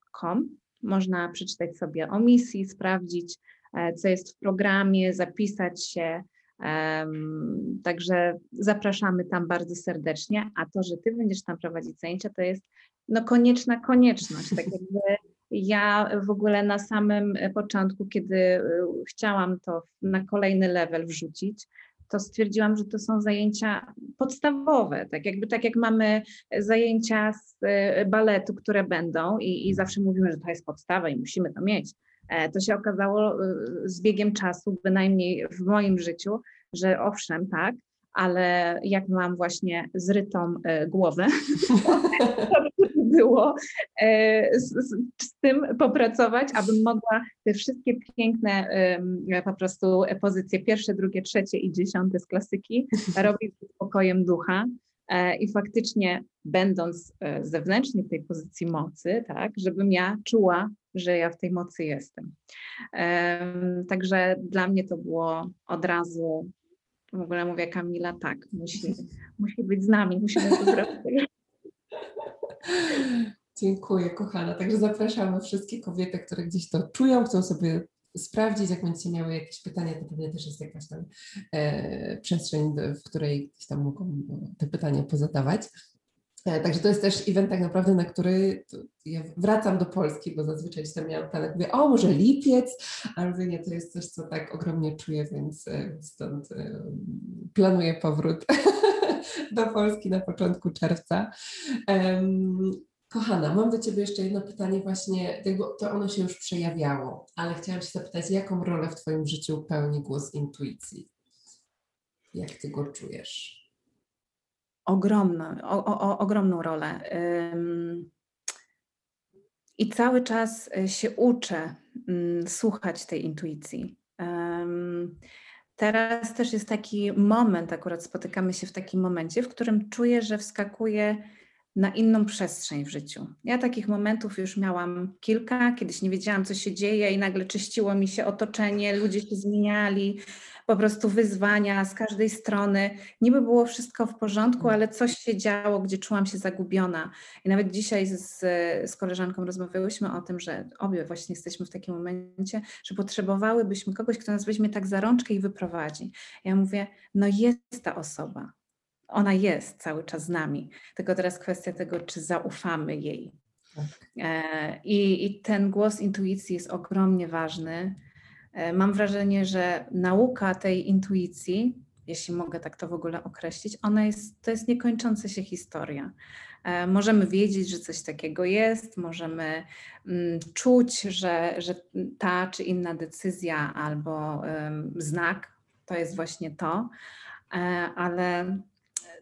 B: Można przeczytać sobie o misji, sprawdzić, e, co jest w programie, zapisać się. Także zapraszamy tam bardzo serdecznie, a to, że Ty będziesz tam prowadzić zajęcia, to jest no konieczna konieczność. Tak jakby ja w ogóle na samym początku, kiedy e, chciałam to na kolejny level wrzucić, to stwierdziłam, że to są zajęcia podstawowe, tak jakby tak jak mamy zajęcia z e, baletu, które będą i, i zawsze mówimy, że to jest podstawa i musimy to mieć. E, to się okazało e, z biegiem czasu, bynajmniej w moim życiu, że owszem, tak, ale jak mam właśnie zrytą głowę, to było z, z, z, tym popracować, abym mogła te wszystkie piękne po prostu pozycje pierwsze, drugie, trzecie i dziesiąte z klasyki robić z spokojem ducha. E, I faktycznie, będąc e, zewnętrznie w tej pozycji mocy, tak, żebym ja czuła, że ja w tej mocy jestem. Także dla mnie to było od razu, w ogóle mówię Kamila, tak, musi, musi być z nami, musimy to zrobić.
A: Dziękuję, kochana. Także zapraszamy wszystkie kobiety, które gdzieś to czują, chcą sobie sprawdzić, jak będziecie miały jakieś pytania, to pewnie też jest jakaś tam e, przestrzeń, w której gdzieś tam mogą te pytania pozadawać. E, także to jest też event tak naprawdę, na który ja wracam do Polski, bo zazwyczaj tam miałam plan, mówię, o może lipiec, ale nie, to jest coś, co tak ogromnie czuję, więc e, stąd e, planuję powrót do Polski na początku czerwca. Kochana, mam do Ciebie jeszcze jedno pytanie właśnie, to ono się już przejawiało, ale chciałam się zapytać, jaką rolę w Twoim życiu pełni głos intuicji? Jak Ty go czujesz?
B: ogromną, o, o, ogromną rolę. I cały czas e, się uczę mm, słuchać tej intuicji. Teraz też jest taki moment, akurat spotykamy się w takim momencie, w którym czuję, że wskakuję na inną przestrzeń w życiu. Ja takich momentów już miałam kilka, kiedyś nie wiedziałam, co się dzieje, i nagle czyściło mi się otoczenie, ludzie się zmieniali, po prostu wyzwania z każdej strony. Niby było wszystko w porządku, ale coś się działo, gdzie czułam się zagubiona. I nawet dzisiaj z, z koleżanką rozmawiałyśmy o tym, że obie właśnie jesteśmy w takim momencie, że potrzebowałybyśmy kogoś, kto nas weźmie tak za rączkę i wyprowadzi. Ja mówię, no jest ta osoba. Ona jest cały czas z nami. Tylko teraz kwestia tego, czy zaufamy jej. Tak. E, I, I ten głos intuicji jest ogromnie ważny. E, mam wrażenie, że nauka tej intuicji, jeśli mogę tak to w ogóle określić, ona jest, to jest niekończąca się historia. E, możemy wiedzieć, że coś takiego jest, możemy mm, czuć, że, że ta czy inna decyzja albo znak to jest właśnie to, e, ale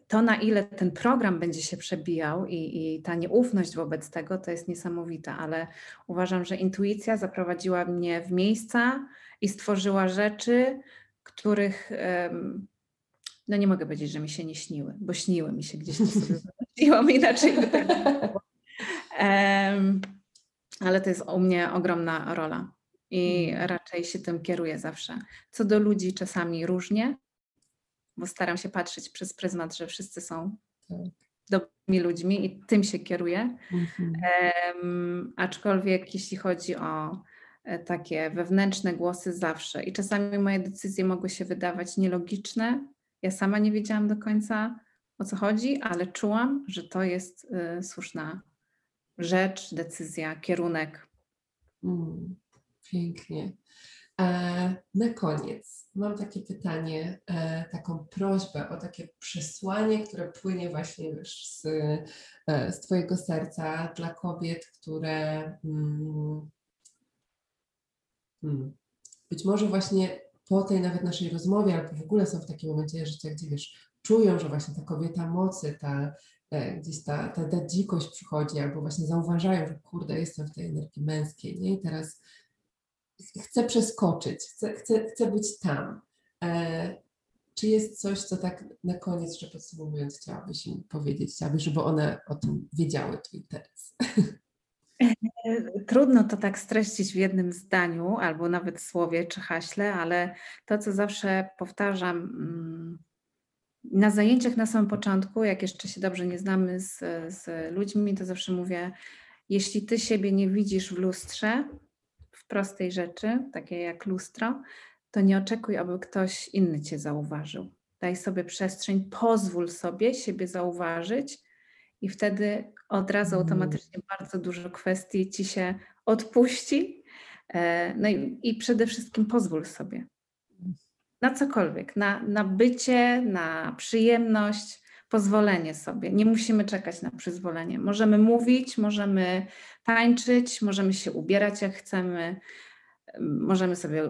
B: to, na ile ten program będzie się przebijał i, i, ta nieufność wobec tego, to jest niesamowite, ale uważam, że intuicja zaprowadziła mnie w miejsca i stworzyła rzeczy, których no nie mogę powiedzieć, że mi się nie śniły, bo śniły mi się gdzieś sobie wymyśliłam inaczej. By tak um, ale to jest u mnie ogromna rola i mhm. raczej się tym kieruję zawsze. Co do ludzi czasami różnie, bo staram się patrzeć przez pryzmat, że wszyscy są tak. dobrymi ludźmi i tym się kieruję. Mhm. Um, aczkolwiek jeśli chodzi o e, takie wewnętrzne głosy zawsze i czasami moje decyzje mogły się wydawać nielogiczne. Ja sama nie wiedziałam do końca o co chodzi, ale czułam, że to jest y, słuszna rzecz, decyzja, kierunek.
A: Mm, pięknie. E, na koniec mam takie pytanie, e, taką prośbę o takie przesłanie, które płynie właśnie już z, e, z Twojego serca dla kobiet, które mm, hmm, być może właśnie po tej nawet naszej rozmowie, albo w ogóle są w takim momencie życia, gdzie wiesz, czują, że właśnie ta kobieta mocy, ta gdzieś ta, ta, ta dzikość przychodzi, albo właśnie zauważają, że kurde, jestem w tej energii męskiej, nie? I teraz chcę przeskoczyć, chcę, chcę, chcę być tam. E, czy jest coś, co tak na koniec, że podsumowując, chciałabyś im powiedzieć, chciałabyś, żeby one o tym wiedziały tu i teraz?
B: Trudno to tak streścić w jednym zdaniu albo nawet słowie czy haśle, ale to, co zawsze powtarzam mm, na zajęciach na samym początku, jak jeszcze się dobrze nie znamy z, z ludźmi, to zawsze mówię, jeśli ty siebie nie widzisz w lustrze, prostej rzeczy, takiej jak lustro, to nie oczekuj, aby ktoś inny cię zauważył. Daj sobie przestrzeń, pozwól sobie siebie zauważyć i wtedy od razu mm. automatycznie bardzo dużo kwestii ci się odpuści. E, no i, i przede wszystkim pozwól sobie na cokolwiek, na, na bycie, na przyjemność, pozwolenie sobie. Nie musimy czekać na przyzwolenie. Możemy mówić, możemy tańczyć, możemy się ubierać jak chcemy, możemy sobie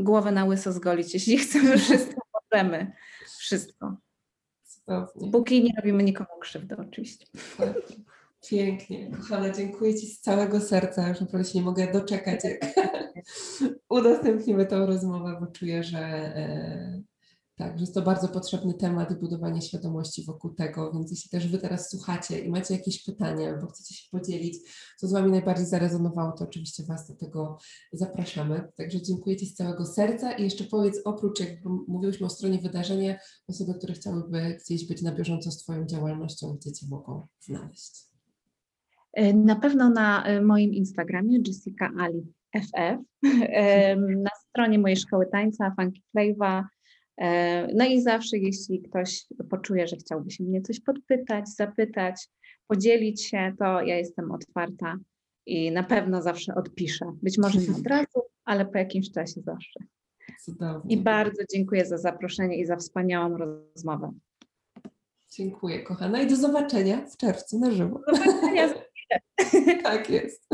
B: głowę na łyso zgolić, jeśli chcemy, wszystko możemy. Wszystko. Cudownie. Póki nie robimy nikomu krzywdy, oczywiście. Tak.
A: Pięknie. Kochana, dziękuję Ci z całego serca. Już naprawdę się nie mogę doczekać, jak udostępnimy tę rozmowę, bo czuję, że e, tak, że jest to bardzo potrzebny temat, budowanie świadomości wokół tego, więc jeśli też Wy teraz słuchacie i macie jakieś pytania albo chcecie się podzielić, co z Wami najbardziej zarezonowało, to oczywiście Was do tego zapraszamy. Także dziękuję Ci z całego serca i jeszcze powiedz, oprócz, jak mówiłyśmy o stronie wydarzenia, osoby, które chciałyby gdzieś być na bieżąco z Twoją działalnością, gdzie Cię mogą znaleźć.
B: E, na pewno na e, moim Instagramie Jessica Ali FF, na stronie mojej szkoły tańca Funky Flavor, No i zawsze, jeśli ktoś poczuje, że chciałby się mnie coś podpytać, zapytać, podzielić się, to ja jestem otwarta i na pewno zawsze odpiszę. Być może nie od razu, ale po jakimś czasie zawsze. Cudownie. I bardzo dziękuję za zaproszenie i za wspaniałą rozmowę.
A: Dziękuję, kochana, i do zobaczenia w czerwcu na żywo.
B: Do zobaczenia
A: tak jest.